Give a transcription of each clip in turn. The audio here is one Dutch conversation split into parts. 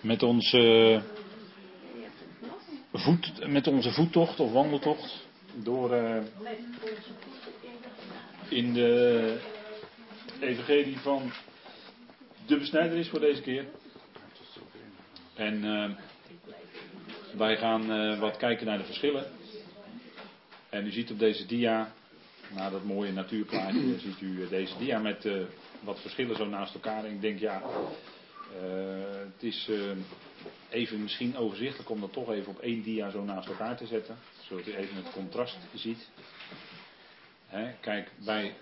met onze, voet, met onze voettocht of wandeltocht door uh, in de evangelie van de besnijdenis voor deze keer. En uh, wij gaan uh, wat kijken naar de verschillen. En u ziet op deze dia, na dat mooie natuurplaatje, ziet u deze dia met wat verschillen zo naast elkaar. En ik denk ja, het is even misschien overzichtelijk om dat toch even op één dia zo naast elkaar te zetten. Zodat u even het contrast ziet. kijk, bij.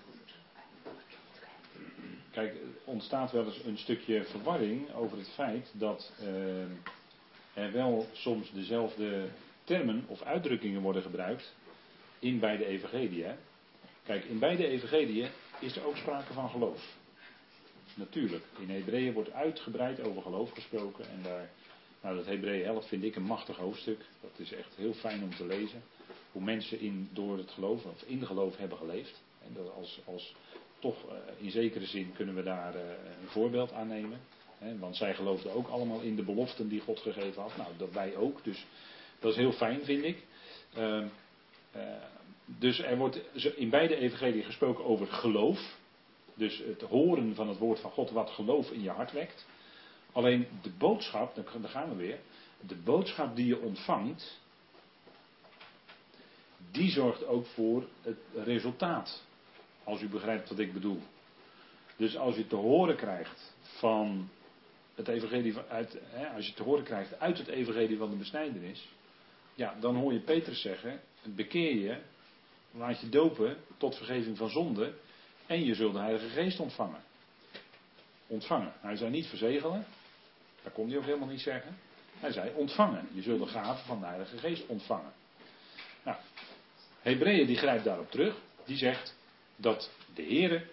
Kijk, ontstaat wel eens een stukje verwarring over het feit dat uh, er wel soms dezelfde termen of uitdrukkingen worden gebruikt in beide evangeliën. Kijk, in beide evangeliën is er ook sprake van geloof. Natuurlijk, in Hebreeën wordt uitgebreid over geloof gesproken en daar nou, dat Hebreeën 11 vind ik een machtig hoofdstuk. Dat is echt heel fijn om te lezen. Hoe mensen in, door het geloof, of in geloof hebben geleefd. En dat als, als toch uh, in zekere zin kunnen we daar uh, een voorbeeld aan nemen. Want zij geloofden ook allemaal in de beloften die God gegeven had. Nou, dat wij ook. Dus dat is heel fijn, vind ik. Uh, dus er wordt in beide evangelieën gesproken over geloof. Dus het horen van het woord van God, wat geloof in je hart wekt. Alleen de boodschap, daar gaan we weer. De boodschap die je ontvangt, die zorgt ook voor het resultaat. Als u begrijpt wat ik bedoel. Dus als je te horen krijgt van het evangelie van, uit, hè, als je te horen krijgt uit het evangelie van de besnijdenis, ja, dan hoor je Petrus zeggen, bekeer je, laat je dopen tot vergeving van zonde en je zult de Heilige Geest ontvangen. Ontvangen. Hij zei niet verzegelen, dat kon hij ook helemaal niet zeggen. Hij zei ontvangen. Je zult de gave van de Heilige Geest ontvangen. Nou, Hebreeën die grijpt daarop terug. Die zegt dat de Heer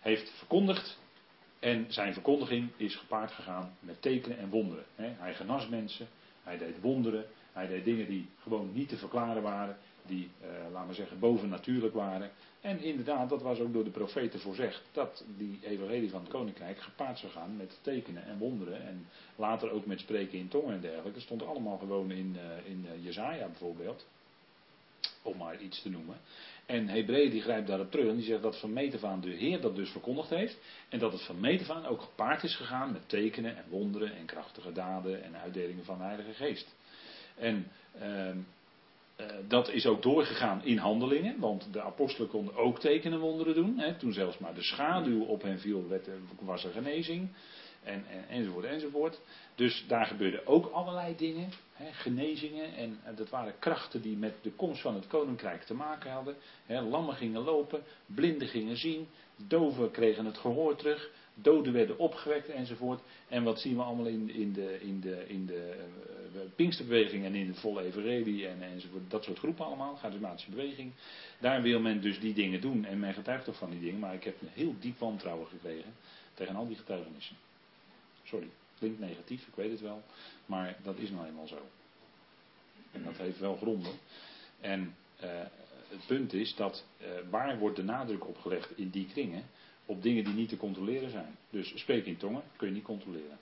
heeft verkondigd. En zijn verkondiging is gepaard gegaan met tekenen en wonderen. Hij genas mensen. Hij deed wonderen. Hij deed dingen die gewoon niet te verklaren waren. Die, eh, laten we zeggen, bovennatuurlijk waren. En inderdaad, dat was ook door de profeten voorzegd, dat die evangelie van het koninkrijk gepaard zou gaan met tekenen en wonderen. En later ook met spreken in tongen en dergelijke. Dat stond allemaal gewoon in, uh, in uh, Jezaja bijvoorbeeld. Om maar iets te noemen. En Hebreeën die grijpt daarop terug en die zegt dat van meet de Heer dat dus verkondigd heeft. En dat het van meet ook gepaard is gegaan met tekenen en wonderen en krachtige daden en uitdelingen van de Heilige Geest. En uh, dat is ook doorgegaan in handelingen, want de apostelen konden ook tekenen wonderen doen. Hè, toen zelfs maar de schaduw op hen viel, werd, was er genezing. En, en, enzovoort, enzovoort. Dus daar gebeurden ook allerlei dingen, hè, genezingen. En, en, dat waren krachten die met de komst van het koninkrijk te maken hadden. Hè, lammen gingen lopen, blinden gingen zien, doven kregen het gehoor terug, doden werden opgewekt enzovoort. En wat zien we allemaal in, in de, in de, in de uh, Pinksterbeweging en in de volle evangelie en, enzovoort. Dat soort groepen allemaal, charismatische beweging. Daar wil men dus die dingen doen en men getuigt toch van die dingen. Maar ik heb een heel diep wantrouwen gekregen tegen al die getuigenissen. Sorry, klinkt negatief, ik weet het wel. Maar dat is nou eenmaal zo. En dat heeft wel gronden. En uh, het punt is dat waar wordt de nadruk op gelegd in die kringen? Op dingen die niet te controleren zijn. Dus spreken in tongen kun je niet controleren.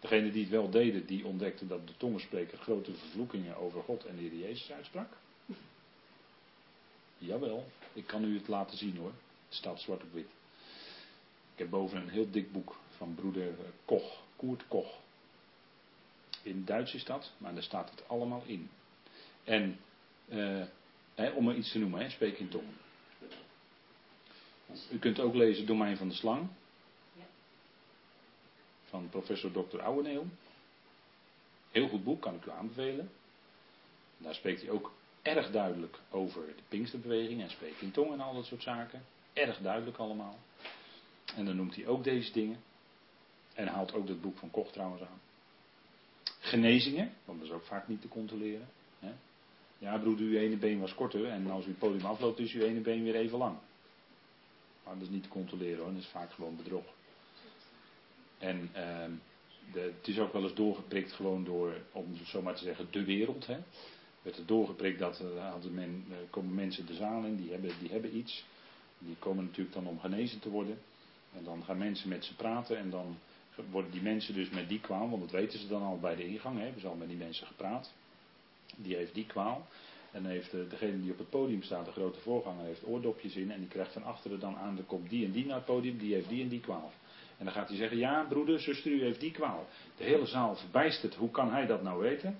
Degene die het wel deden, die ontdekten dat de tongenspreker grote vervloekingen over God en de Heer Jezus uitsprak. Jawel, ik kan u het laten zien hoor. Het staat zwart op wit. Ik heb boven een heel dik boek van broeder Koch, Koert Koch. In Duits is dat, maar daar staat het allemaal in. En eh, om er iets te noemen, hè, spreek in tongen. U kunt ook lezen Domein van de Slang. Van professor Dr. Ouweneel. Heel goed boek, kan ik u aanbevelen. Daar spreekt hij ook erg duidelijk over de Pinksterbeweging en spreekt in tongen en al dat soort zaken. Erg duidelijk allemaal. En dan noemt hij ook deze dingen. En haalt ook dat boek van Koch trouwens aan. Genezingen, want dat is ook vaak niet te controleren. Hè? Ja, broeder, uw ene been was korter en als u het podium afloopt is uw ene been weer even lang. Maar dat is niet te controleren hoor, dat is vaak gewoon bedrog. En uh, de, het is ook wel eens doorgeprikt gewoon door, om zo maar te zeggen, de wereld. Hè. Werd er doorgeprikt dat uh, men, uh, komen mensen de zaal in, die hebben, die hebben iets. Die komen natuurlijk dan om genezen te worden. En dan gaan mensen met ze praten en dan worden die mensen dus met die kwaal, want dat weten ze dan al bij de ingang, hè, hebben ze al met die mensen gepraat. Die heeft die kwaal. En heeft degene die op het podium staat, de grote voorganger, heeft oordopjes in. En die krijgt van achteren dan aan de kop die en die naar het podium, die heeft die en die kwaal. En dan gaat hij zeggen, ja broeder, zuster, u heeft die kwaal. De hele zaal verbijstert, hoe kan hij dat nou weten?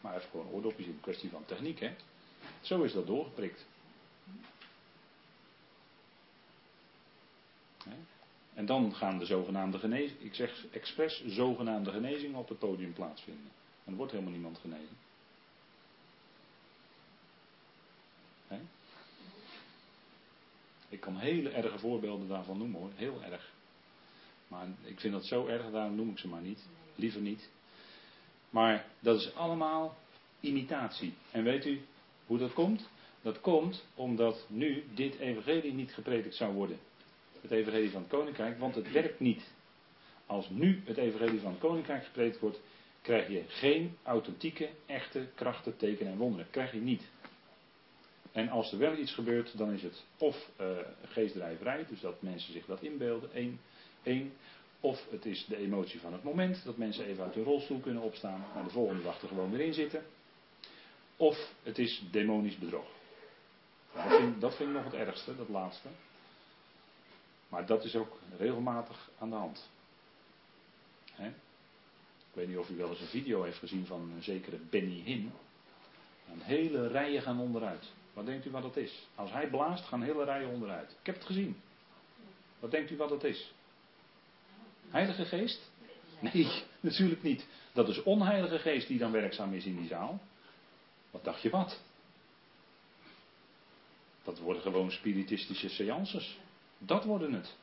Maar hij heeft gewoon oordopjes in, kwestie van techniek, hè. Zo is dat doorgeprikt. En dan gaan de zogenaamde genezingen, ik zeg expres zogenaamde genezingen op het podium plaatsvinden. En er wordt helemaal niemand genezen. Ik kan hele erge voorbeelden daarvan noemen hoor, heel erg. Maar ik vind dat zo erg, daarom noem ik ze maar niet. Liever niet. Maar dat is allemaal imitatie. En weet u hoe dat komt? Dat komt omdat nu dit evangelie niet gepredikt zou worden. Het evangelie van het koninkrijk, want het werkt niet. Als nu het evangelie van het koninkrijk gepredikt wordt, krijg je geen authentieke, echte krachten, tekenen en wonderen. Krijg je niet. En als er wel iets gebeurt, dan is het of uh, geestdrijverij, dus dat mensen zich dat inbeelden, één, één. Of het is de emotie van het moment, dat mensen even uit hun rolstoel kunnen opstaan, maar de volgende dag er gewoon weer in zitten. Of het is demonisch bedrog. Dat vind, dat vind ik nog het ergste, dat laatste. Maar dat is ook regelmatig aan de hand. Ik weet niet of u wel eens een video heeft gezien van een zekere Benny Hinn. Een hele rijen gaan onderuit. Wat denkt u wat dat is? Als hij blaast, gaan hele rijen onderuit. Ik heb het gezien. Wat denkt u wat dat is? Heilige Geest? Nee, natuurlijk niet. Dat is onheilige geest die dan werkzaam is in die zaal. Wat dacht je wat? Dat worden gewoon spiritistische seances. Dat worden het.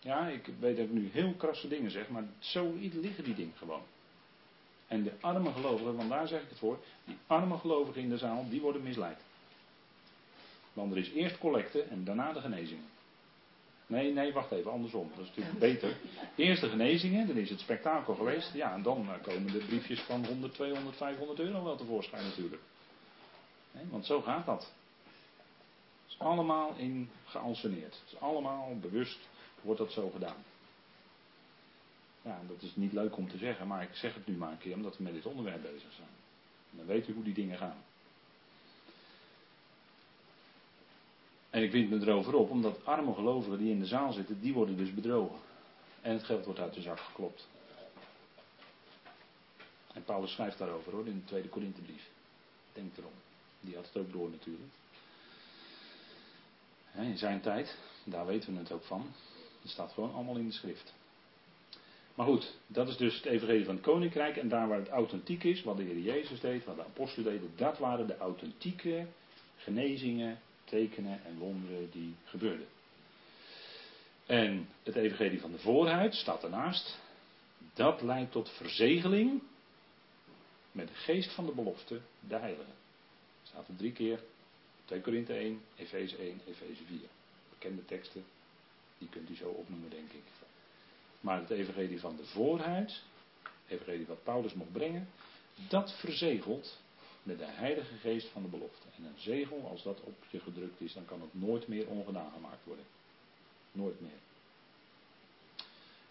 Ja, ik weet dat ik nu heel krasse dingen zeg, maar zo liggen die dingen gewoon. En de arme gelovigen, want daar zeg ik het voor, die arme gelovigen in de zaal, die worden misleid. Want er is eerst collecte en daarna de genezingen. Nee, nee, wacht even, andersom. Dat is natuurlijk beter. Eerst de genezingen, dan is het spektakel geweest. Ja, en dan eh, komen de briefjes van 100, 200, 500 euro wel tevoorschijn natuurlijk. want zo gaat dat. Het is allemaal in geanceneerd. Het is allemaal bewust, wordt dat zo gedaan. Ja, dat is niet leuk om te zeggen, maar ik zeg het nu maar een keer omdat we met dit onderwerp bezig zijn. dan weet u hoe die dingen gaan. En ik wind me erover op, omdat arme gelovigen die in de zaal zitten, die worden dus bedrogen. En het geld wordt uit de zak geklopt. En Paulus schrijft daarover hoor, in de tweede Korinthebrief. Denk erom. Die had het ook door natuurlijk. In zijn tijd, daar weten we het ook van. Het staat gewoon allemaal in de schrift. Maar goed, dat is dus het evangelie van het koninkrijk. En daar waar het authentiek is, wat de Heer Jezus deed, wat de apostelen deden, dat waren de authentieke genezingen, tekenen en wonderen die gebeurden. En het evangelie van de voorhuid staat ernaast. Dat leidt tot verzegeling met de geest van de belofte, de heilige. Staat er drie keer. 2 Korinthe 1, Efeze 1, Efeze 4. Bekende teksten, die kunt u zo opnoemen denk ik. Maar het evangelie van de voorhuid, het evangelie wat Paulus mocht brengen, dat verzegelt met de heilige geest van de belofte. En een zegel, als dat op je gedrukt is, dan kan het nooit meer ongedaan gemaakt worden. Nooit meer.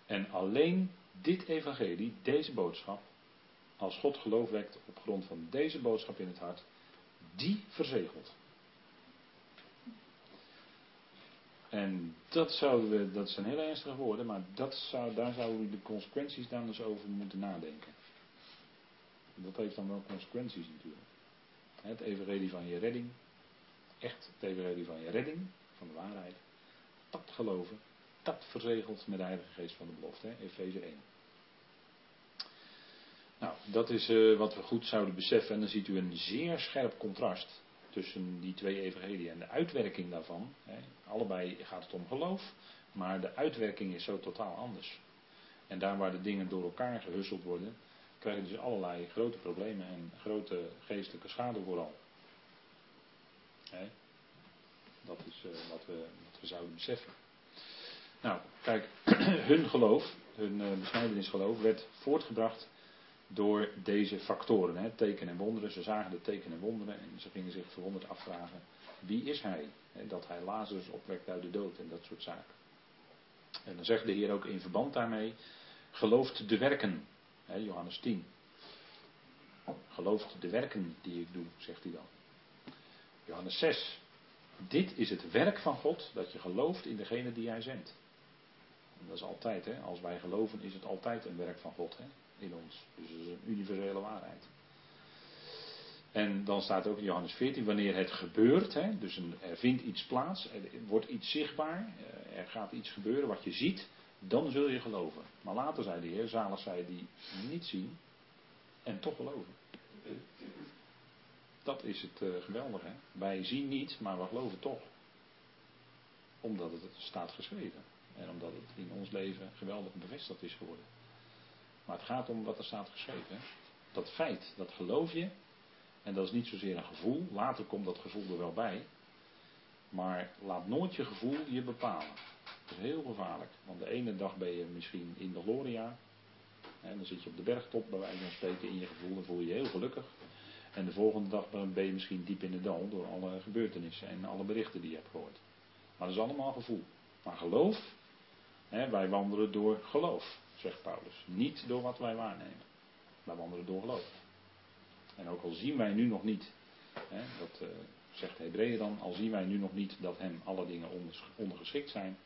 En alleen dit evangelie, deze boodschap, als God geloof wekt op grond van deze boodschap in het hart, die verzegelt. En dat zouden we, dat zijn heel ernstige woorden, maar dat zou, daar zouden we de consequenties dan eens over moeten nadenken. Dat heeft dan wel consequenties natuurlijk. Het evenredig van je redding, echt het evenredig van je redding, van de waarheid, dat geloven, dat verzegelt met de Heilige Geest van de belofte, Efeze 1. Nou, dat is uh, wat we goed zouden beseffen en dan ziet u een zeer scherp contrast tussen die twee evangelieën en de uitwerking daarvan. Hè. Allebei gaat het om geloof, maar de uitwerking is zo totaal anders. En daar waar de dingen door elkaar gehusseld worden, krijg je dus allerlei grote problemen en grote geestelijke schade vooral. Hè. Dat is uh, wat, we, wat we zouden beseffen. Nou, kijk, hun geloof, hun uh, besnijdenisgeloof, werd voortgebracht door deze factoren. Hè, teken en wonderen. Ze zagen de tekenen en wonderen en ze gingen zich verwonderd afvragen. Wie is hij? Hè, dat hij Lazarus opwekt uit de dood en dat soort zaken. En dan zegt de Heer ook in verband daarmee. gelooft de werken. Hè, Johannes 10. Gelooft de werken die ik doe, zegt hij dan. Johannes 6. Dit is het werk van God, dat je gelooft in degene die hij zendt. dat is altijd, hè? als wij geloven is het altijd een werk van God hè? In ons. Dus dat is een universele waarheid. En dan staat ook in Johannes 14, wanneer het gebeurt, hè, dus er vindt iets plaats, er wordt iets zichtbaar, eh, er gaat iets gebeuren wat je ziet, dan zul je geloven. Maar later zei de Heer, zalig zij die niet zien en toch geloven. Dat is het uh, geweldige. Wij zien niet, maar we geloven toch. Omdat het staat geschreven. En omdat het in ons leven geweldig bevestigd is geworden. Maar het gaat om wat er staat geschreven. Dat feit, dat geloof je. En dat is niet zozeer een gevoel. Later komt dat gevoel er wel bij. Maar laat nooit je gevoel je bepalen. Dat is heel gevaarlijk. Want de ene dag ben je misschien in de gloria. En dan zit je op de bergtop bij wijze van spreken in je gevoel. Dan voel je je heel gelukkig. En de volgende dag ben je misschien diep in de dal door alle gebeurtenissen en alle berichten die je hebt gehoord. Maar dat is allemaal gevoel. Maar geloof, hè, wij wandelen door geloof, zegt Paulus. Niet door wat wij waarnemen. Wij wandelen door geloof. En ook al zien wij nu nog niet, hè, dat uh, zegt Hebreeën dan, al zien wij nu nog niet dat hem alle dingen ondergeschikt zijn,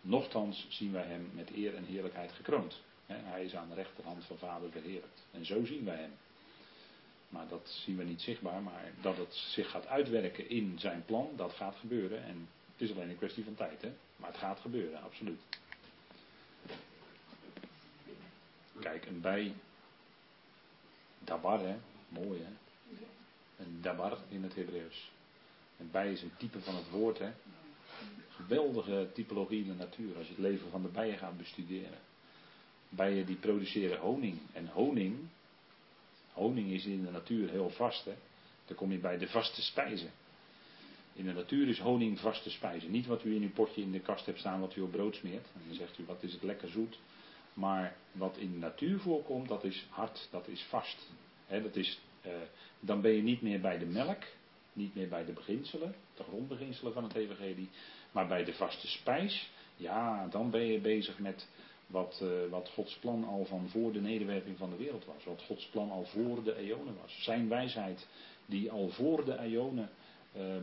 nochtans zien wij hem met eer en heerlijkheid gekroond. Hè, hij is aan de rechterhand van Vader verheerlijkt. En zo zien wij hem. Maar dat zien we niet zichtbaar, maar dat het zich gaat uitwerken in zijn plan, dat gaat gebeuren. En het is alleen een kwestie van tijd, hè? maar het gaat gebeuren, absoluut. Kijk, een bij, dabar, hè? mooi hè. Een dabar in het Hebreeuws. Een bij is een type van het woord, hè. Geweldige typologie in de natuur, als je het leven van de bijen gaat bestuderen. Bijen die produceren honing. En honing, Honing is in de natuur heel vast. Hè? Dan kom je bij de vaste spijzen. In de natuur is honing vaste spijzen. Niet wat u in uw potje in de kast hebt staan, wat u op brood smeert. En dan zegt u, wat is het lekker zoet. Maar wat in de natuur voorkomt, dat is hard, dat is vast. dat is, eh, dan ben je niet meer bij de melk, niet meer bij de beginselen, de grondbeginselen van het evangelie. Maar bij de vaste spijs, ja, dan ben je bezig met wat, uh, wat Gods plan al van voor de nederwerping van de wereld was. Wat Gods plan al voor de eonen was. Zijn wijsheid die al voor de eonen uh,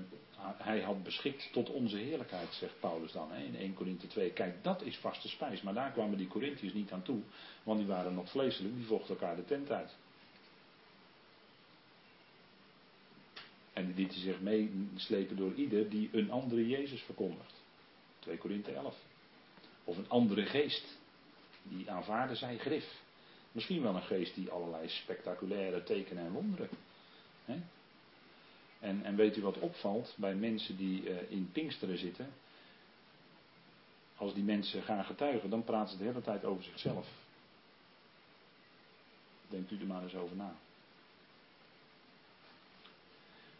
hij had beschikt tot onze heerlijkheid, zegt Paulus dan in 1 Korinthe 2. Kijk, dat is vaste spijs. Maar daar kwamen die Corinthiërs niet aan toe. Want die waren nog vleeselijk, die vochten elkaar de tent uit. En die lieten zich meeslepen door ieder die een andere Jezus verkondigt. 2 Korinthe 11. Of een andere geest die aanvaarden zij grif. Misschien wel een geest die allerlei spectaculaire tekenen en wonderen. Hè? En, en weet u wat opvalt bij mensen die uh, in Pinksteren zitten? Als die mensen gaan getuigen, dan praten ze de hele tijd over zichzelf. Denkt u er maar eens over na.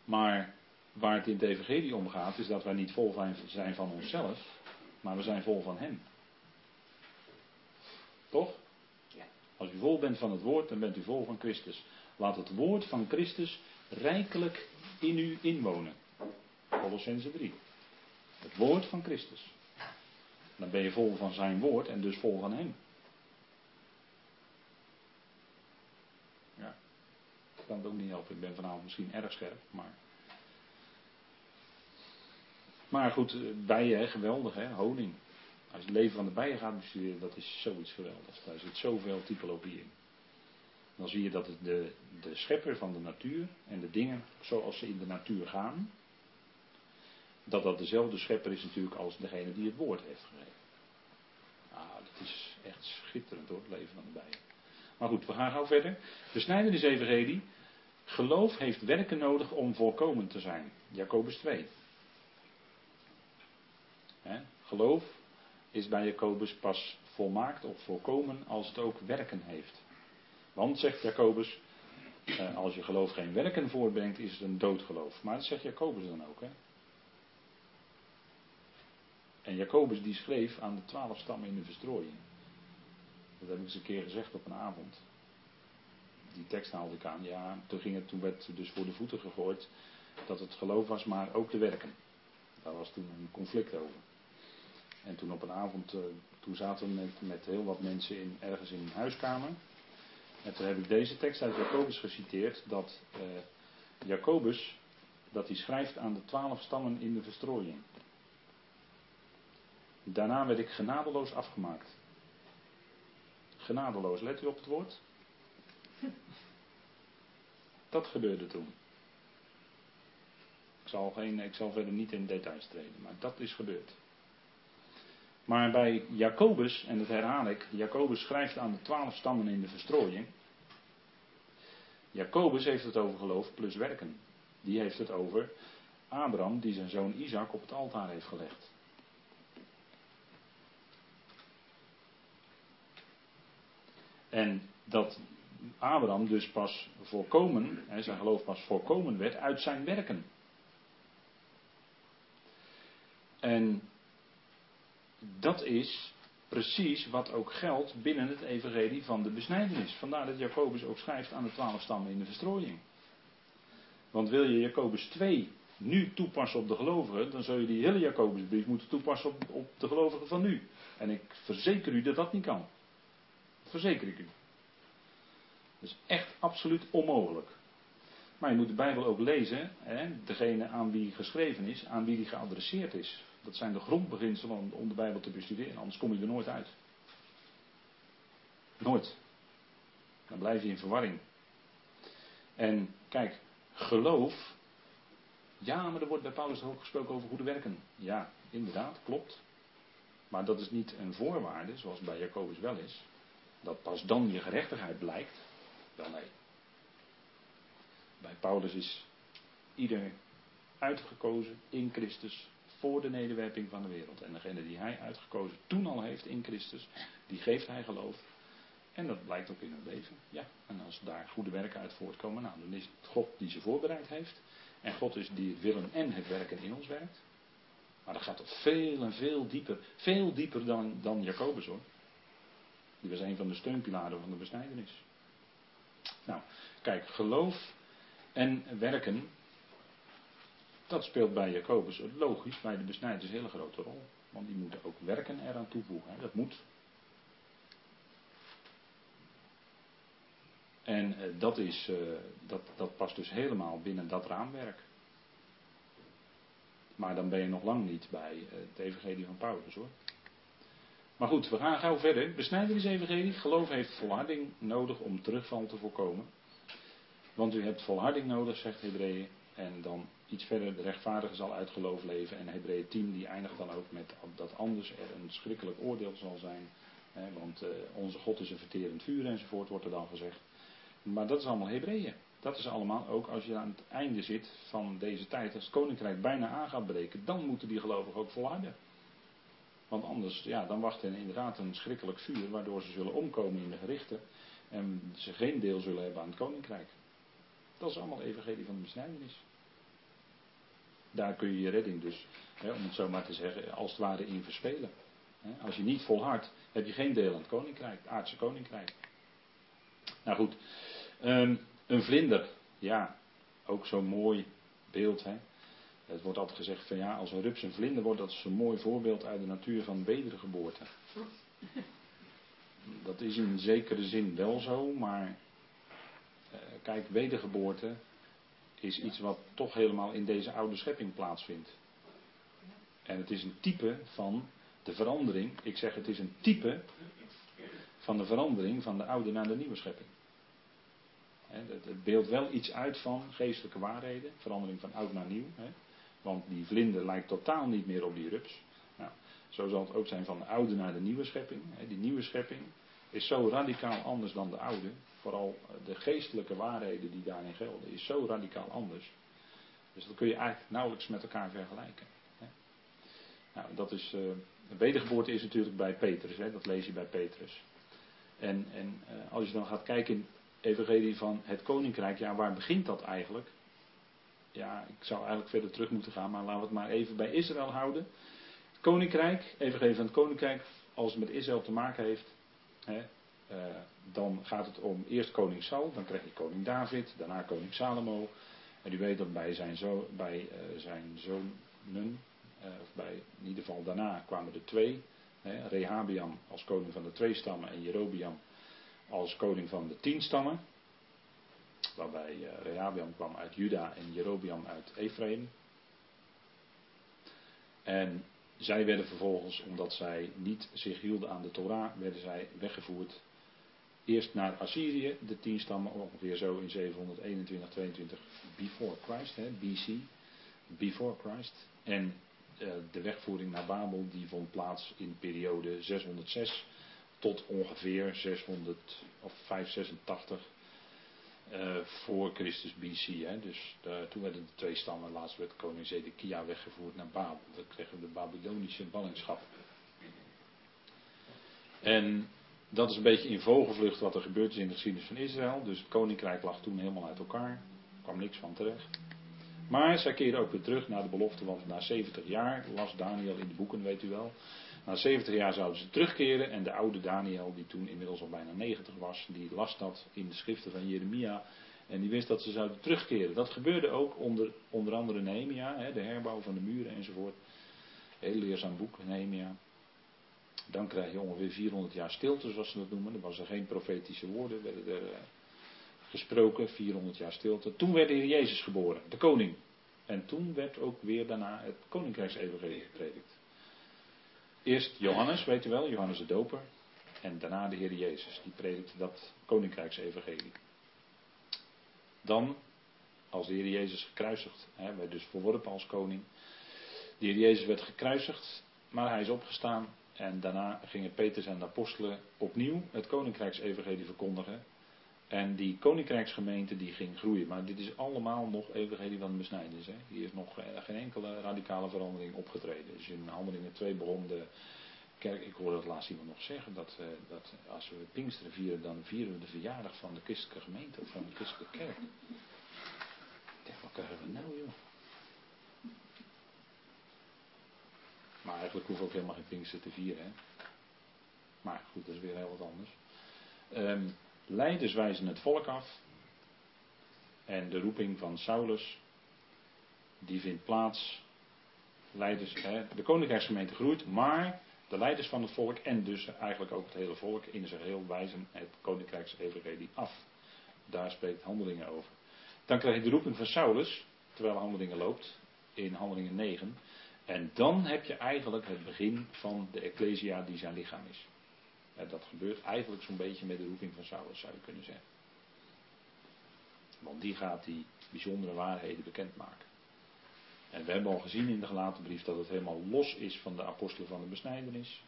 Maar waar het in het Evangelie om gaat, is dat wij niet vol zijn van onszelf, maar we zijn vol van Hem. Toch? Ja. Als u vol bent van het woord, dan bent u vol van Christus. Laat het woord van Christus rijkelijk in u inwonen. Colossense 3. Het woord van Christus. Dan ben je vol van zijn woord en dus vol van hem. Ja. Ik kan het ook niet helpen. Ik ben vanavond misschien erg scherp, maar. Maar goed, bijen, geweldig hè, honing. Als je het leven van de bijen gaat bestuderen, dat is zoiets geweldigs. Daar zit zoveel typologie in. Dan zie je dat de, de schepper van de natuur en de dingen zoals ze in de natuur gaan, dat dat dezelfde schepper is natuurlijk als degene die het woord heeft gegeven. Ah, dat is echt schitterend hoor, het leven van de bijen. Maar goed, we gaan gauw verder. De snijdenis evangelie. Geloof heeft werken nodig om volkomen te zijn. Jacobus 2. geloof is bij Jacobus pas volmaakt of volkomen als het ook werken heeft. Want, zegt Jacobus, eh, als je geloof geen werken voortbrengt, is het een doodgeloof. Maar dat zegt Jacobus dan ook. Hè? En Jacobus die schreef aan de twaalf stammen in de verstrooiing. Dat heb ik eens een keer gezegd op een avond. Die tekst haalde ik aan. Ja, toen, ging het, toen werd dus voor de voeten gegooid dat het geloof was, maar ook de werken. Daar was toen een conflict over. En toen op een avond, uh, toen zaten we met, met heel wat mensen in, ergens in een huiskamer. En toen heb ik deze tekst uit Jacobus geciteerd, dat uh, Jacobus, dat hij schrijft aan de twaalf stammen in de verstrooiing. Daarna werd ik genadeloos afgemaakt. Genadeloos, let u op het woord? Dat gebeurde toen. Ik zal, geen, ik zal verder niet in details treden, maar dat is gebeurd. Maar bij Jacobus, en dat herhaal ik, Jacobus schrijft aan de twaalf stammen in de verstrooiing. Jacobus heeft het over geloof plus werken. Die heeft het over Abraham die zijn zoon Isaac op het altaar heeft gelegd. En dat Abraham dus pas volkomen, zijn geloof pas volkomen werd uit zijn werken. En dat is precies wat ook geldt binnen het evangelie van de besnijdenis. Vandaar dat Jacobus ook schrijft aan de twaalf stammen in de verstrooiing. Want wil je Jacobus 2 nu toepassen op de gelovigen, dan zul je die hele Jacobusbrief moeten toepassen op, op de gelovigen van nu. En ik verzeker u dat dat niet kan. Dat verzeker ik u. Dat is echt absoluut onmogelijk. Maar je moet de Bijbel ook lezen, hè, degene aan wie geschreven is, aan wie die geadresseerd is. Dat zijn de grondbeginselen om de Bijbel te bestuderen, anders kom je er nooit uit. Nooit. Dan blijf je in verwarring. En kijk, geloof. Ja, maar er wordt bij Paulus ook gesproken over goede werken. Ja, inderdaad, klopt. Maar dat is niet een voorwaarde, zoals bij Jacobus wel is. Dat pas dan je gerechtigheid blijkt. Wel nee. Bij Paulus is ieder uitgekozen in Christus voor de nederwerping van de wereld. En degene die hij uitgekozen toen al heeft in Christus, die geeft hij geloof. En dat blijkt ook in hun leven. Ja, en als daar goede werken uit voortkomen, nou, dan is het God die ze voorbereid heeft. En God is die het willen en het werken in ons werkt. Maar dat gaat toch veel en veel dieper. Veel dieper dan, dan Jacobus hoor. Die was een van de steunpilaren van de besnijdenis. Nou, kijk, geloof en werken, dat speelt bij Jacobus logisch, bij de besnijders een hele grote rol. Want die moeten ook werken eraan toevoegen. Hè? Dat moet. En eh, dat, is, eh, dat, dat past dus helemaal binnen dat raamwerk. Maar dan ben je nog lang niet bij eh, het evangelie van Paulus hoor. Maar goed, we gaan gauw verder. Besnijdenis-evangelie. Geloof heeft volharding nodig om terugval te voorkomen. Want u hebt volharding nodig, zegt Hebreeën. En dan iets verder, de rechtvaardige zal uit geloof leven. En Hebreeën 10 die eindigt dan ook met dat anders er een schrikkelijk oordeel zal zijn. want uh, onze God is een verterend vuur enzovoort, wordt er dan gezegd. Maar dat is allemaal Hebreeën. Dat is allemaal ook als je aan het einde zit van deze tijd. Als het koninkrijk bijna aan gaat breken, dan moeten die gelovigen ook volharden. Want anders, ja, dan wacht hen inderdaad een schrikkelijk vuur, waardoor ze zullen omkomen in de gerichten. En ze geen deel zullen hebben aan het koninkrijk. Dat is allemaal evangelie van de besnijdenis. Daar kun je je redding dus, hè, om het zo maar te zeggen, als het ware in verspelen. Als je niet volhardt, heb je geen deel aan het koninkrijk, het aardse koninkrijk. Nou goed, um, een vlinder, ja, ook zo'n mooi beeld. Hè. Het wordt altijd gezegd van ja, als een rups een vlinder wordt, dat is een mooi voorbeeld uit de natuur van wedergeboorte. Dat is in zekere zin wel zo, maar kijk, wedergeboorte is iets wat toch helemaal in deze oude schepping plaatsvindt. En het is een type van de verandering. Ik zeg het is een type van de verandering van de oude naar de nieuwe schepping. Het beeldt wel iets uit van geestelijke waarheden, verandering van oud naar nieuw. Want die vlinder lijkt totaal niet meer op die rups. Nou, zo zal het ook zijn van de oude naar de nieuwe schepping. Die nieuwe schepping is zo radicaal anders dan de oude. Vooral de geestelijke waarheden die daarin gelden, is zo radicaal anders. Dus dat kun je eigenlijk nauwelijks met elkaar vergelijken. Nou, dat is, uh, wedergeboorte is natuurlijk bij Petrus, hè, dat lees je bij Petrus. En, en uh, als je dan gaat kijken in evangelie van het koninkrijk, ja, waar begint dat eigenlijk? Ja, ik zou eigenlijk verder terug moeten gaan, maar laten we het maar even bij Israël houden. Koninkrijk, evangelie van het koninkrijk, als het met Israël te maken heeft, hè, uh, dan gaat het om eerst koning Saul, dan krijg je koning David, daarna koning Salomo. En u weet dat bij zijn, zo, bij, uh, zijn zonen, of bij, in ieder geval daarna kwamen er twee. Hè, Rehabiam als koning van de twee stammen en Jerobiam als koning van de tien stammen. Waarbij Rehabiam kwam uit Juda en Jerobiam uit Ephraim. En zij werden vervolgens, omdat zij niet zich hielden aan de Torah, werden zij weggevoerd. Eerst naar Assyrië, de tien stammen, ongeveer zo in 721, 22 before Christ, hè, BC, before Christ. En uh, de wegvoering naar Babel, die vond plaats in periode 606 tot ongeveer 600 of 586 uh, voor Christus BC. Hè. Dus uh, toen werden de twee stammen, laatst werd koning Zedekia weggevoerd naar Babel. Dat kregen we de Babylonische ballingschap. En dat is een beetje in vogelvlucht wat er gebeurd is in de geschiedenis van Israël. Dus het koninkrijk lag toen helemaal uit elkaar. Er kwam niks van terecht. Maar zij keerden ook weer terug naar de belofte, want na 70 jaar, las Daniel in de boeken, weet u wel. Na 70 jaar zouden ze terugkeren en de oude Daniel, die toen inmiddels al bijna 90 was, die las dat in de schriften van Jeremia. En die wist dat ze zouden terugkeren. Dat gebeurde ook onder, onder andere Nehemia, de herbouw van de muren enzovoort. Heel leerzaam boek, Nehemia. Dan krijg je ongeveer 400 jaar stilte, zoals ze dat noemen. Er was er geen profetische woorden, werden er uh, gesproken, 400 jaar stilte. Toen werd de Heer Jezus geboren, de koning. En toen werd ook weer daarna het koninkrijksevangelie gepredikt. Eerst Johannes, weet u wel, Johannes de Doper. En daarna de Heer Jezus, die predikte dat koninkrijksevangelie. Dan, als de Heer Jezus gekruisigd, hè, werd dus verworpen als koning. De Heer Jezus werd gekruisigd, maar hij is opgestaan. En daarna gingen Petrus en de apostelen opnieuw het koninkrijksevangelie verkondigen. En die koninkrijksgemeente die ging groeien. Maar dit is allemaal nog evangelie van de. Hè. Hier is nog eh, geen enkele radicale verandering opgetreden. Dus in Handelingen 2 begon de kerk, ik hoorde het laatst iemand nog zeggen, dat, uh, dat als we Pinksteren vieren, dan vieren we de verjaardag van de christelijke gemeente of van de christelijke kerk. Ik denk, wat krijgen we nou joh? Maar eigenlijk we ook helemaal geen Pinksteren te vieren. Hè? Maar goed, dat is weer heel wat anders. Um, Leiders wijzen het volk af. En de roeping van Saulus, die vindt plaats. Leiders, hè, de koninkrijksgemeente groeit, maar de leiders van het volk en dus eigenlijk ook het hele volk in zijn geheel wijzen het koninkrijksevangelie af. Daar spreekt handelingen over. Dan krijg je de roeping van Saulus, terwijl handelingen loopt, in handelingen 9. En dan heb je eigenlijk het begin van de Ecclesia die zijn lichaam is. En dat gebeurt eigenlijk zo'n beetje met de roeping van Saulus, zou je kunnen zeggen. Want die gaat die bijzondere waarheden bekendmaken. En we hebben al gezien in de gelaten brief dat het helemaal los is van de apostelen van de besnijdenis.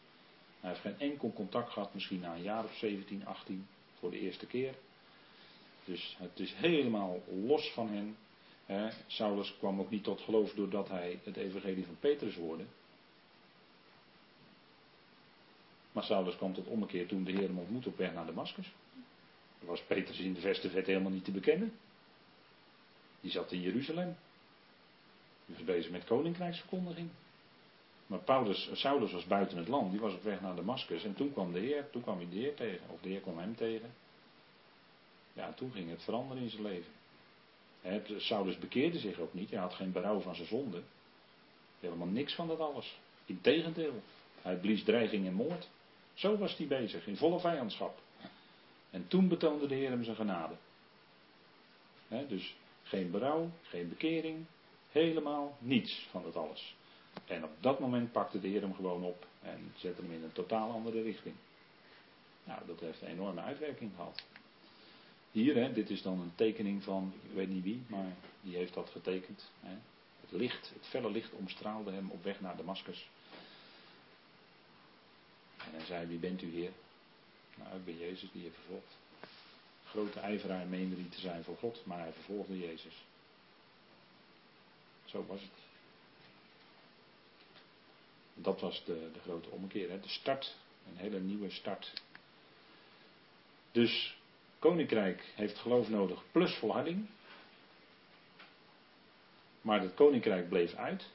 Hij heeft geen enkel contact gehad, misschien na een jaar of 17, 18, voor de eerste keer. Dus het is helemaal los van hen. Saulus kwam ook niet tot geloof doordat hij het evangelie van Petrus hoorde. Maar Saulus kwam tot ommekeer toen de Heer hem ontmoette op weg naar Damascus. Was Petrus in de verste vet helemaal niet te bekennen. Die zat in Jeruzalem. Die was bezig met koninkrijksverkondiging. Maar Paulus, Saulus was buiten het land, die was op weg naar Damascus. En toen kwam de Heer, toen kwam hij de Heer tegen, of de Heer kwam hem tegen. Ja, toen ging het veranderen in zijn leven. Saulus bekeerde zich ook niet, hij had geen berouw van zijn zonde. Helemaal niks van dat alles. Integendeel, hij blies dreiging en moord. Zo was hij bezig, in volle vijandschap. En toen betoonde de Heer hem zijn genade. dus geen berouw, geen bekering, helemaal niets van dat alles. En op dat moment pakte de Heer hem gewoon op en zette hem in een totaal andere richting. Nou, dat heeft een enorme uitwerking gehad. Hier, hè, dit is dan een tekening van, ik weet niet wie, maar die heeft dat getekend. Hè. Het licht, het felle licht omstraalde hem op weg naar Damascus. En hij zei, wie bent u heer? Nou, ik ben Jezus die je vervolgt. Grote ijveraar meende hij te zijn voor God, maar hij vervolgde Jezus. Zo was het. Dat was de, de grote omkeer, hè? de start, een hele nieuwe start. Dus koninkrijk heeft geloof nodig plus volharding. Maar het koninkrijk bleef uit.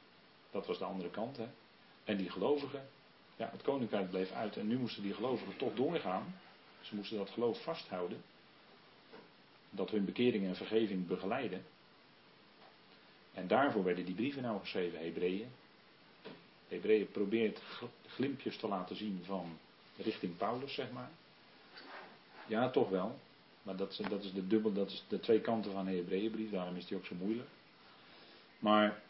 Dat was de andere kant. Hè? En die gelovigen ja, het koninkrijk bleef uit en nu moesten die gelovigen toch doorgaan. Ze moesten dat geloof vasthouden. Dat hun bekering en vergeving begeleiden. En daarvoor werden die brieven nou geschreven, Hebreeën, Hebreeën probeert glimpjes te laten zien van richting Paulus, zeg maar. Ja, toch wel. Maar dat, dat is de dubbel, dat is de twee kanten van de Hebreeënbrief, daarom is die ook zo moeilijk. Maar,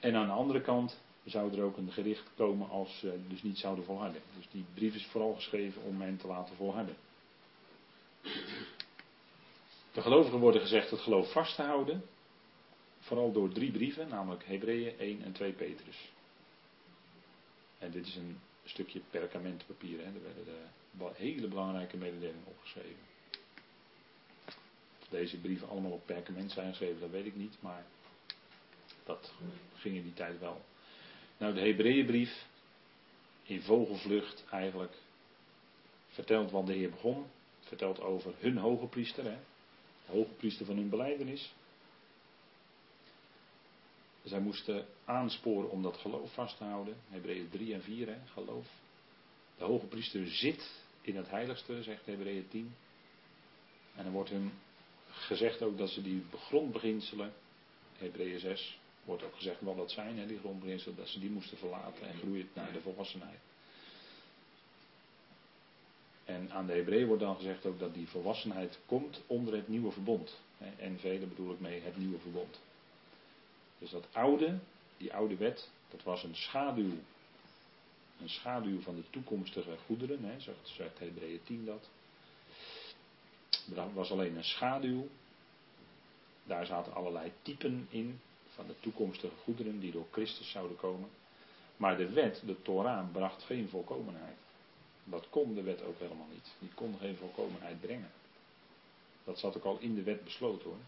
en aan de andere kant zou er ook een gericht komen als ze dus niet zouden volharden. Dus die brief is vooral geschreven om hen te laten volharden. De gelovigen worden gezegd het geloof vast te houden. Vooral door drie brieven, namelijk Hebreeën 1 en 2 Petrus. En dit is een stukje perkamentpapier. Hè. Er werden de hele belangrijke mededelingen opgeschreven. Deze brieven allemaal op perkament zijn geschreven, dat weet ik niet. Maar dat ging in die tijd wel. Nou, de Hebreeënbrief, in vogelvlucht eigenlijk, vertelt wat de Heer begon. Vertelt over hun hoge priester, de hoge priester van hun beleidenis. Zij moesten aansporen om dat geloof vast te houden. Hebreeën 3 en 4, hè, geloof. De hoge priester zit in het heiligste, zegt Hebreeën 10. En dan wordt hun gezegd ook dat ze die grondbeginselen, Hebreeën 6, wordt ook gezegd wat dat zijn, hè, die grondbeginselen, dat ze die moesten verlaten en groeien naar de volwassenheid. En aan de Hebreeën wordt dan gezegd ook dat die volwassenheid komt onder het nieuwe verbond. En vele bedoel ik mee het nieuwe verbond. Dus dat oude, die oude wet, dat was een schaduw. Een schaduw van de toekomstige goederen, hè, zegt Hebreeën 10 dat. Dat was alleen een schaduw. Daar zaten allerlei typen in van de toekomstige goederen die door Christus zouden komen. Maar de wet, de Torah, bracht geen volkomenheid. Dat kon de wet ook helemaal niet. Die kon geen volkomenheid brengen. Dat zat ook al in de wet besloten hoor.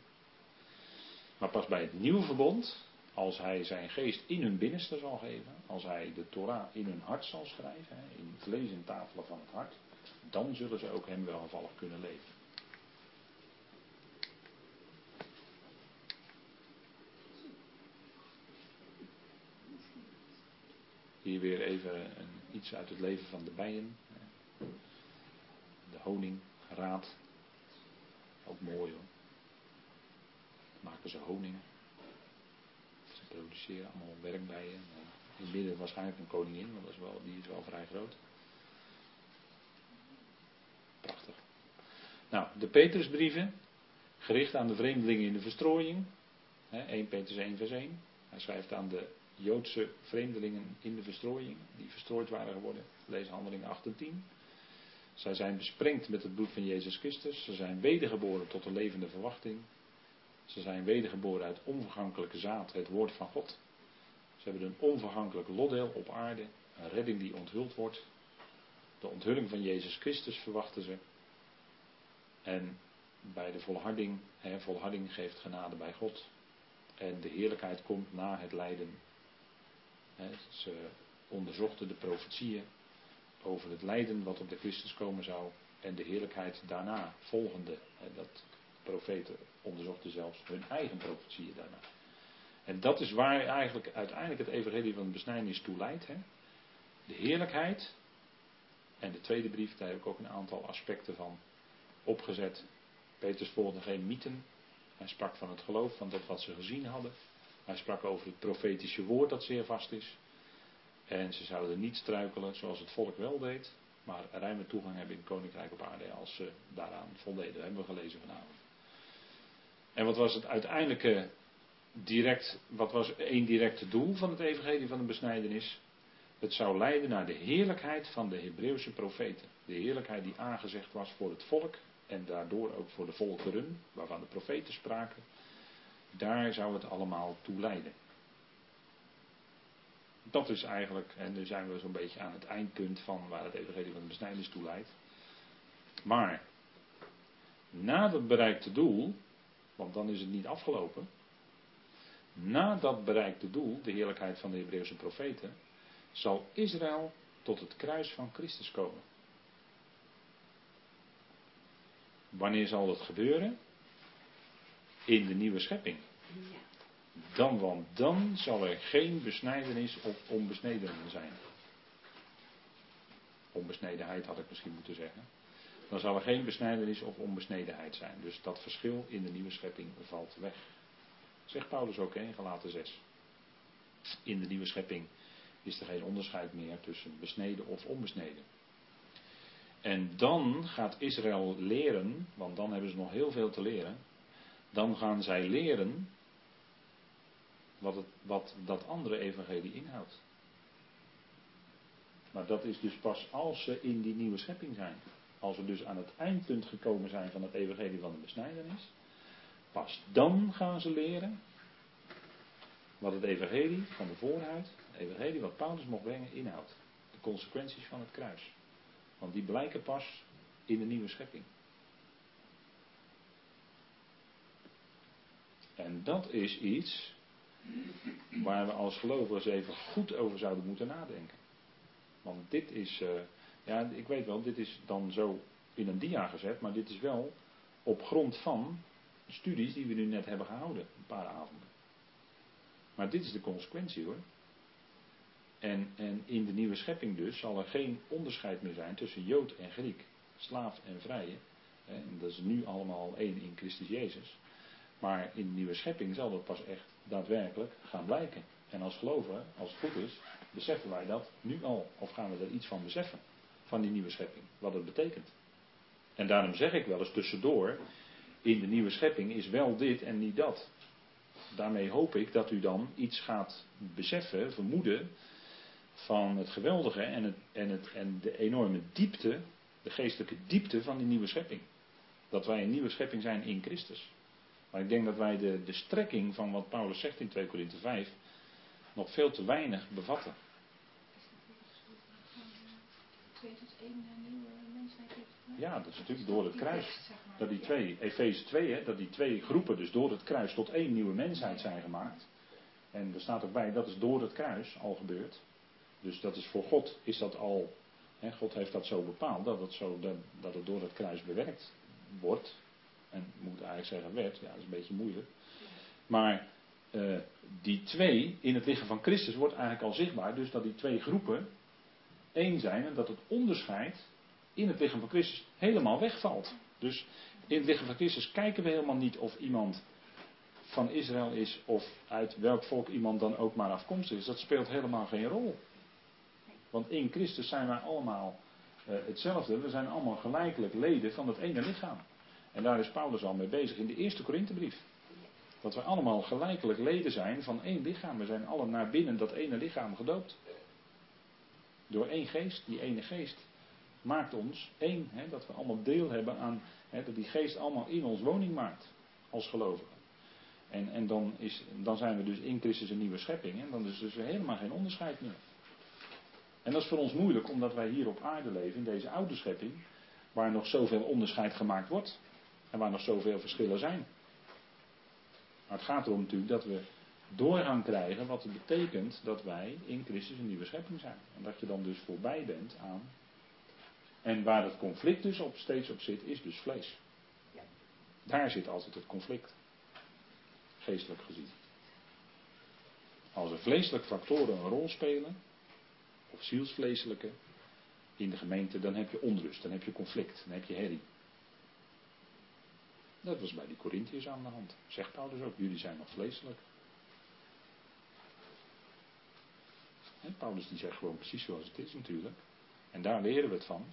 Maar pas bij het nieuwe verbond, als hij zijn geest in hun binnenste zal geven, als hij de Torah in hun hart zal schrijven, in vlees en tafelen van het hart, dan zullen ze ook hem welgevallig kunnen leven. Hier weer even een, iets uit het leven van de bijen. De honing, raad. Ook mooi hoor. Maken ze honing. Ze produceren allemaal werkbijen. In het midden waarschijnlijk een koningin, want dat is wel, die is wel vrij groot. Prachtig. Nou, de Petrusbrieven, gericht aan de vreemdelingen in de verstrooiing. 1 Petrus 1 vers 1. Hij schrijft aan de Joodse vreemdelingen in de verstrooiing, die verstrooid waren geworden. Lees handeling 8 en 10. Zij zijn besprengd met het bloed van Jezus Christus. Ze zijn wedergeboren tot een levende verwachting. Ze zijn wedergeboren uit onvergankelijke zaad, het woord van God. Ze hebben een onvergankelijk lotdeel op aarde, een redding die onthuld wordt. De onthulling van Jezus Christus verwachten ze. En bij de volharding, hè, volharding geeft genade bij God. En de heerlijkheid komt na het lijden ze onderzochten de profetieën over het lijden wat op de Christus komen zou en de heerlijkheid daarna volgende. Dat profeten onderzochten zelfs hun eigen profetieën daarna. En dat is waar eigenlijk uiteindelijk het evangelie van de besnijdenis toe leidt. De heerlijkheid. En de tweede brief, daar heb ik ook een aantal aspecten van opgezet. Peters volgde geen mythen. Hij sprak van het geloof, van dat wat ze gezien hadden. Hij sprak over het profetische woord dat zeer vast is. En ze zouden niet struikelen zoals het volk wel deed, maar ruime toegang hebben in het koninkrijk op aarde als ze daaraan voldeden. Dat hebben we gelezen vanavond. En wat was het uiteindelijke direct, wat was één directe doel van het evangelie van de besnijdenis? Het zou leiden naar de heerlijkheid van de Hebreeuwse profeten. De heerlijkheid die aangezegd was voor het volk en daardoor ook voor de volkeren, waarvan de profeten spraken. Daar zou het allemaal toe leiden. Dat is eigenlijk, en nu zijn we zo'n beetje aan het eindpunt van waar het evangelie van de besnijdenis toe leidt. Maar, na dat bereikte doel, want dan is het niet afgelopen. Na dat bereikte doel, de heerlijkheid van de Hebreeuwse profeten, zal Israël tot het kruis van Christus komen. Wanneer zal dat gebeuren? in de nieuwe schepping. Dan, want dan zal er geen besnijdenis of onbesneden zijn. Onbesnedenheid had ik misschien moeten zeggen. Dan zal er geen besnijdenis of onbesnedenheid zijn. Dus dat verschil in de nieuwe schepping valt weg. Zegt Paulus ook in Galaten 6. In de nieuwe schepping is er geen onderscheid meer tussen besneden of onbesneden. En dan gaat Israël leren, want dan hebben ze nog heel veel te leren. Dan gaan zij leren wat, het, wat dat andere evangelie inhoudt. Maar dat is dus pas als ze in die nieuwe schepping zijn. Als we dus aan het eindpunt gekomen zijn van het evangelie van de besnijdenis. Pas dan gaan ze leren wat het evangelie van de voorhuid, het evangelie wat Paulus mocht brengen, inhoudt. De consequenties van het kruis. Want die blijken pas in de nieuwe schepping. En dat is iets waar we als gelovigen even goed over zouden moeten nadenken. Want dit is, uh, ja, ik weet wel, dit is dan zo in een dia gezet, maar dit is wel op grond van studies die we nu net hebben gehouden, een paar avonden. Maar dit is de consequentie hoor. En, en in de nieuwe schepping dus zal er geen onderscheid meer zijn tussen Jood en Griek, slaaf en vrije. En dat is nu allemaal één in Christus Jezus. Maar in de nieuwe schepping zal dat pas echt daadwerkelijk gaan blijken. En als geloven, als het goed is, beseffen wij dat nu al. Of gaan we er iets van beseffen, van die nieuwe schepping, wat het betekent. En daarom zeg ik wel eens tussendoor, in de nieuwe schepping is wel dit en niet dat. Daarmee hoop ik dat u dan iets gaat beseffen, vermoeden, van het geweldige en, het, en, het, en de enorme diepte, de geestelijke diepte van die nieuwe schepping. Dat wij een nieuwe schepping zijn in Christus. Maar ik denk dat wij de, de strekking van wat Paulus zegt in 2 Korinthe 5 nog veel te weinig bevatten. Ja, dat is natuurlijk door het kruis. Dat die twee, Efeze 2, hè, dat die twee groepen dus door het kruis tot één nieuwe mensheid zijn gemaakt. En er staat ook bij, dat is door het kruis al gebeurd. Dus dat is voor God, is dat al, hè, God heeft dat zo bepaald, dat het, zo, dat, dat het door het kruis bewerkt wordt. En moet eigenlijk zeggen werd, ja dat is een beetje moeilijk. Maar uh, die twee in het lichaam van Christus wordt eigenlijk al zichtbaar. Dus dat die twee groepen één zijn en dat het onderscheid in het lichaam van Christus helemaal wegvalt. Dus in het lichaam van Christus kijken we helemaal niet of iemand van Israël is of uit welk volk iemand dan ook maar afkomstig is. Dat speelt helemaal geen rol. Want in Christus zijn wij allemaal uh, hetzelfde. We zijn allemaal gelijkelijk leden van het ene lichaam. En daar is Paulus al mee bezig in de eerste Korinthebrief. Dat we allemaal gelijkelijk leden zijn van één lichaam. We zijn allen naar binnen dat ene lichaam gedoopt. Door één geest, die ene geest maakt ons één. Hè, dat we allemaal deel hebben aan, hè, dat die geest allemaal in ons woning maakt. Als gelovigen. En, en dan, is, dan zijn we dus in Christus een nieuwe schepping. En dan is dus helemaal geen onderscheid meer. En dat is voor ons moeilijk, omdat wij hier op aarde leven, in deze oude schepping, waar nog zoveel onderscheid gemaakt wordt. En waar nog zoveel verschillen zijn. Maar het gaat erom natuurlijk dat we doorgaan krijgen wat het betekent dat wij in Christus een nieuwe schepping zijn. En dat je dan dus voorbij bent aan. En waar het conflict dus op, steeds op zit, is dus vlees. Daar zit altijd het conflict. Geestelijk gezien. Als er vleeselijke factoren een rol spelen, of zielsvleeselijke, in de gemeente, dan heb je onrust, dan heb je conflict, dan heb je herrie. Dat was bij die Corinthiërs aan de hand. Zegt Paulus ook, jullie zijn nog vleeselijk. En Paulus die zegt gewoon precies zoals het is natuurlijk. En daar leren we het van.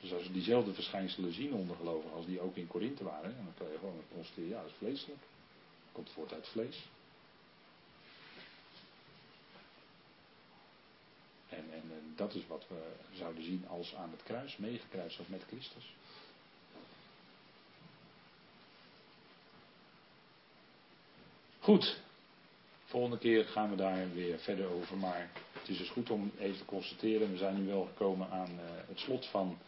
Dus als we diezelfde verschijnselen zien onder geloven als die ook in Korinthe waren, dan kan je gewoon constateren, ja, dat is vleeselijk. Komt voort uit vlees. En, en, en, dat is wat we zouden zien als aan het kruis, meegekruisigd met Christus. Goed. Volgende keer gaan we daar weer verder over. Maar het is dus goed om even te constateren. We zijn nu wel gekomen aan uh, het slot van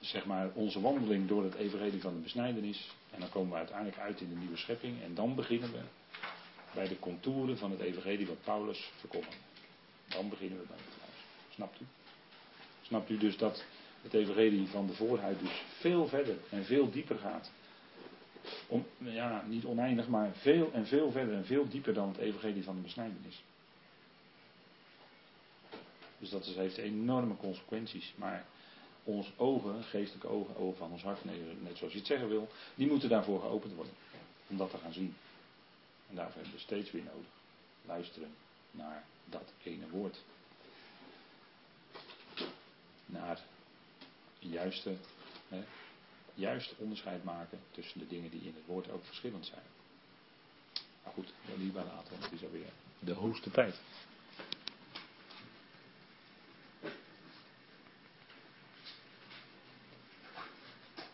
zeg maar, onze wandeling door het evangelie van de besnijdenis. En dan komen we uiteindelijk uit in de nieuwe schepping. En dan beginnen we bij de contouren van het evangelie wat Paulus verkondigt. Dan beginnen we bij het kruis. Snapt u? Snapt u dus dat het evangelie van de voorhuid dus veel verder en veel dieper gaat ja, niet oneindig, maar veel en veel verder en veel dieper dan het evangelie van de besnijdenis. Dus dat heeft enorme consequenties. Maar ons ogen, geestelijke ogen, ogen van ons hart, net zoals je het zeggen wil, die moeten daarvoor geopend worden. Om dat te gaan zien. En daarvoor hebben we steeds weer nodig. Luisteren naar dat ene woord. Naar juiste, hè, juist onderscheid maken tussen de dingen die in het woord ook verschillend zijn. Maar goed, dat liever laten, want het is alweer de hoogste tijd.